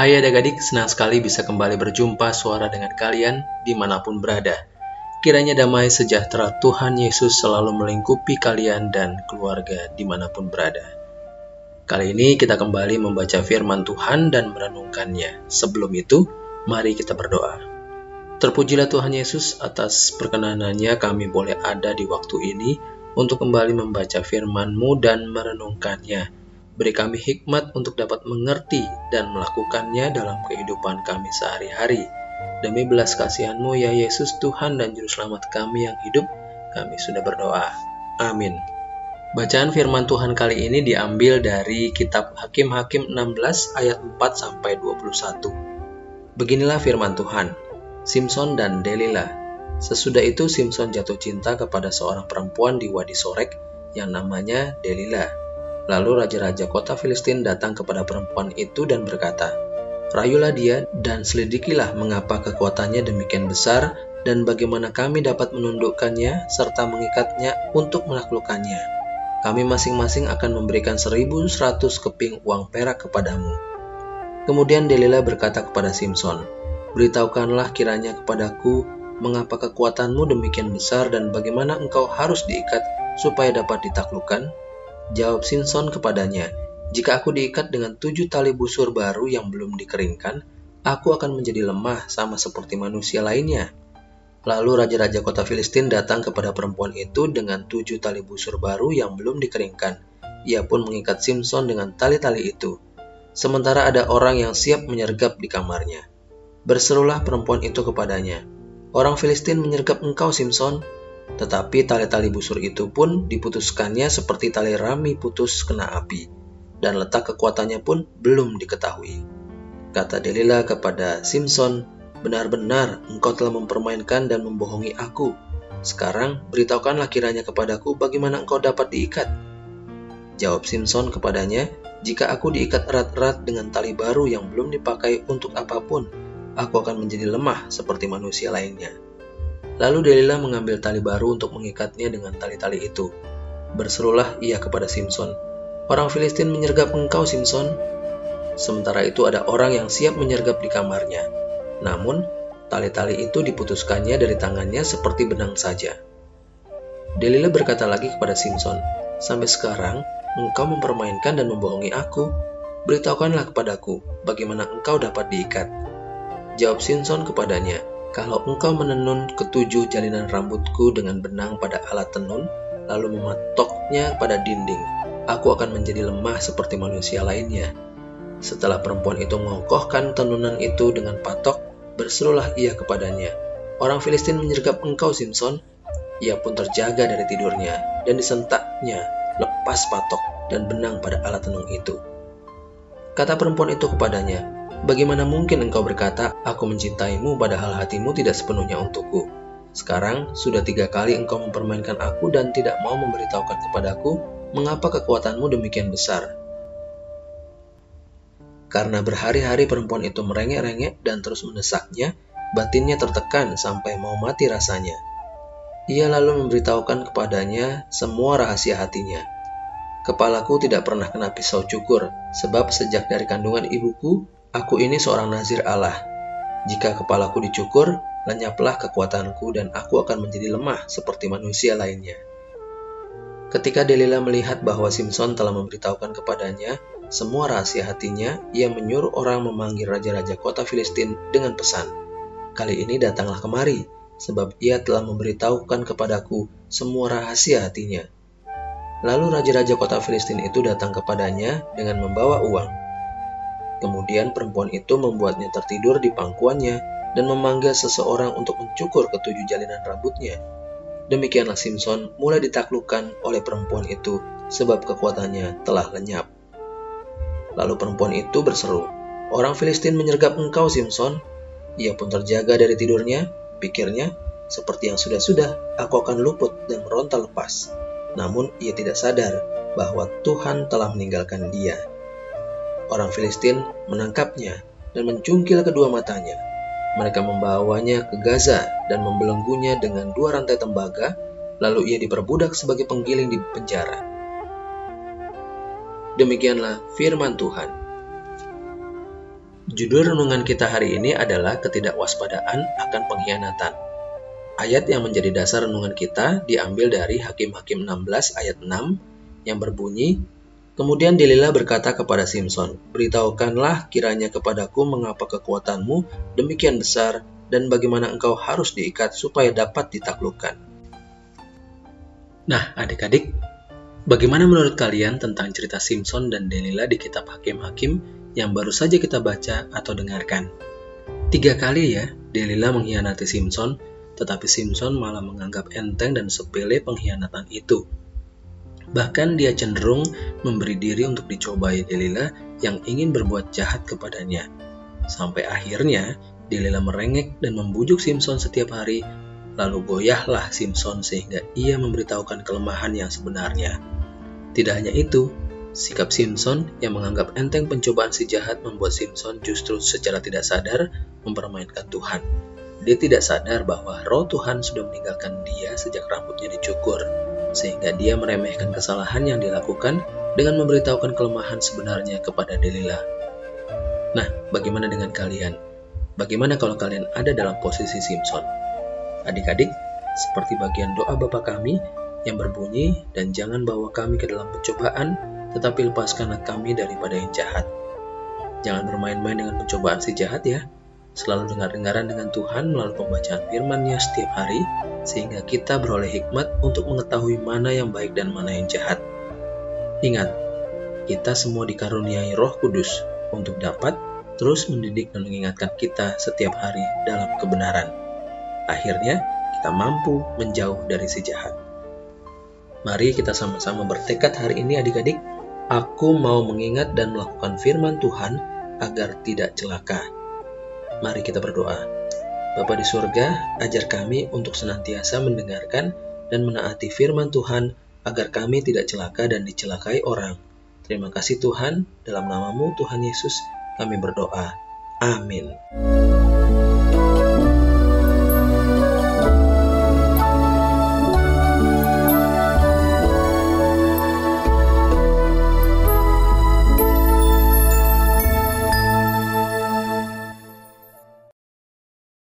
Hai adik-adik, senang sekali bisa kembali berjumpa suara dengan kalian di mana pun berada. Kiranya damai sejahtera Tuhan Yesus selalu melingkupi kalian dan keluarga di mana pun berada. Kali ini kita kembali membaca firman Tuhan dan merenungkannya. Sebelum itu, mari kita berdoa. Terpujilah Tuhan Yesus atas perkenanannya kami boleh ada di waktu ini untuk kembali membaca firman-Mu dan merenungkannya Beri kami hikmat untuk dapat mengerti dan melakukannya dalam kehidupan kami sehari-hari. Demi belas kasihan-Mu ya Yesus Tuhan dan Juru Selamat kami yang hidup, kami sudah berdoa. Amin. Bacaan firman Tuhan kali ini diambil dari kitab Hakim-Hakim 16 ayat 4 sampai 21. Beginilah firman Tuhan. Simpson dan Delila. Sesudah itu Simpson jatuh cinta kepada seorang perempuan di Wadi Sorek yang namanya Delila. Lalu raja-raja kota Filistin datang kepada perempuan itu dan berkata, Rayulah dia dan selidikilah mengapa kekuatannya demikian besar dan bagaimana kami dapat menundukkannya serta mengikatnya untuk menaklukkannya. Kami masing-masing akan memberikan seribu seratus keping uang perak kepadamu. Kemudian Delila berkata kepada Simpson, Beritahukanlah kiranya kepadaku mengapa kekuatanmu demikian besar dan bagaimana engkau harus diikat supaya dapat ditaklukkan. Jawab Simpson kepadanya, jika aku diikat dengan tujuh tali busur baru yang belum dikeringkan, aku akan menjadi lemah sama seperti manusia lainnya. Lalu raja-raja kota Filistin datang kepada perempuan itu dengan tujuh tali busur baru yang belum dikeringkan. Ia pun mengikat Simpson dengan tali-tali itu. Sementara ada orang yang siap menyergap di kamarnya. Berserulah perempuan itu kepadanya, Orang Filistin menyergap engkau, Simpson. Tetapi tali-tali busur itu pun diputuskannya seperti tali rami putus kena api, dan letak kekuatannya pun belum diketahui. Kata Delila kepada Simpson, Benar-benar engkau telah mempermainkan dan membohongi aku. Sekarang beritahukanlah kiranya kepadaku bagaimana engkau dapat diikat. Jawab Simpson kepadanya, jika aku diikat erat-erat dengan tali baru yang belum dipakai untuk apa pun, aku akan menjadi lemah seperti manusia lainnya. Lalu Delila mengambil tali baru untuk mengikatnya dengan tali-tali itu. Berserulah ia kepada Simpson, Orang Filistin menyergap engkau, Simpson. Sementara itu ada orang yang siap menyergap di kamarnya. Namun, tali-tali itu diputuskannya dari tangannya seperti benang saja. Delila berkata lagi kepada Simpson, Sampai sekarang, engkau mempermainkan dan membohongi aku. Beritahukanlah kepadaku, bagaimana engkau dapat diikat. Jawab Simpson kepadanya, kalau engkau menenun ketujuh jalinan rambutku dengan benang pada alat tenun, lalu mematoknya pada dinding, aku akan menjadi lemah seperti manusia lainnya. Setelah perempuan itu mengokohkan tenunan itu dengan patok, berserulah ia kepadanya, Orang Filistin menyergap engkau, Simpson. Ia pun terjaga dari tidurnya, dan disentaknya lepas patok dan benang pada alat tenun itu. Kata perempuan itu kepadanya, Bagaimana mungkin engkau berkata, aku mencintaimu padahal hatimu tidak sepenuhnya untukku? Sekarang sudah tiga kali engkau mempermainkan aku dan tidak mau memberitahukan kepadaku mengapa kekuatanmu demikian besar. Karena berhari-hari perempuan itu merengek-rengek dan terus mendesaknya, batinnya tertekan sampai mau mati rasanya. Ia lalu memberitahukan kepadanya semua rahasia hatinya. Kepalaku tidak pernah kena pisau cukur, sebab sejak dari kandungan ibuku, Aku ini seorang nazir Allah. Jika kepalaku dicukur, lenyaplah kekuatanku dan aku akan menjadi lemah seperti manusia lainnya. Ketika Delila melihat bahwa Simpson telah memberitahukan kepadanya semua rahasia hatinya, ia menyuruh orang memanggil raja-raja kota Filistin dengan pesan, Kali ini datanglah kemari, sebab ia telah memberitahukan kepadaku semua rahasia hatinya. Lalu raja-raja kota Filistin itu datang kepadanya dengan membawa uang. Kemudian perempuan itu membuatnya tertidur di pangkuannya dan memanggil seseorang untuk mencukur ketujuh jalinan rambutnya. Demikianlah Simpson mulai ditaklukkan oleh perempuan itu sebab kekuatannya telah lenyap. Lalu perempuan itu berseru, Orang Filistin menyergap engkau, Simpson. Ia pun terjaga dari tidurnya, pikirnya, seperti yang sudah-sudah, aku akan luput dan meronta lepas. Namun ia tidak sadar bahwa Tuhan telah meninggalkan dia. Orang Filistin menangkapnya dan mencungkil kedua matanya. Mereka membawanya ke Gaza dan membelenggunya dengan dua rantai tembaga, lalu ia diperbudak sebagai penggiling di penjara. Demikianlah firman Tuhan. Judul renungan kita hari ini adalah ketidakwaspadaan akan pengkhianatan. Ayat yang menjadi dasar renungan kita diambil dari Hakim-Hakim 16 ayat 6 yang berbunyi, Kemudian Delila berkata kepada Simpson, Beritahukanlah kiranya kepadaku mengapa kekuatanmu demikian besar dan bagaimana engkau harus diikat supaya dapat ditaklukkan. Nah, adik-adik, bagaimana menurut kalian tentang cerita Simpson dan Delila di kitab Hakim-Hakim yang baru saja kita baca atau dengarkan. Tiga kali ya, Delila mengkhianati Simpson, tetapi Simpson malah menganggap enteng dan sepele pengkhianatan itu. Bahkan dia cenderung memberi diri untuk dicobai Delila yang ingin berbuat jahat kepadanya. Sampai akhirnya, Delila merengek dan membujuk Simpson setiap hari, lalu goyahlah Simpson sehingga ia memberitahukan kelemahan yang sebenarnya. Tidak hanya itu, Sikap Simpson yang menganggap enteng pencobaan si jahat membuat Simpson justru secara tidak sadar mempermainkan Tuhan. Dia tidak sadar bahwa roh Tuhan sudah meninggalkan dia sejak rambutnya dicukur, sehingga dia meremehkan kesalahan yang dilakukan dengan memberitahukan kelemahan sebenarnya kepada Delila. Nah, bagaimana dengan kalian? Bagaimana kalau kalian ada dalam posisi Simpson? Adik-adik, seperti bagian doa Bapa kami yang berbunyi, dan jangan bawa kami ke dalam pencobaan, tetapi lepaskanlah kami daripada yang jahat. Jangan bermain-main dengan pencobaan si jahat ya. Selalu dengar-dengaran dengan Tuhan melalui pembacaan firman-Nya setiap hari, sehingga kita beroleh hikmat untuk mengetahui mana yang baik dan mana yang jahat. Ingat, kita semua dikaruniai roh kudus untuk dapat terus mendidik dan mengingatkan kita setiap hari dalam kebenaran. Akhirnya, kita mampu menjauh dari si jahat. Mari kita sama-sama bertekad hari ini adik-adik Aku mau mengingat dan melakukan firman Tuhan agar tidak celaka. Mari kita berdoa. Bapa di surga, ajar kami untuk senantiasa mendengarkan dan menaati firman Tuhan agar kami tidak celaka dan dicelakai orang. Terima kasih Tuhan, dalam namamu Tuhan Yesus kami berdoa. Amin.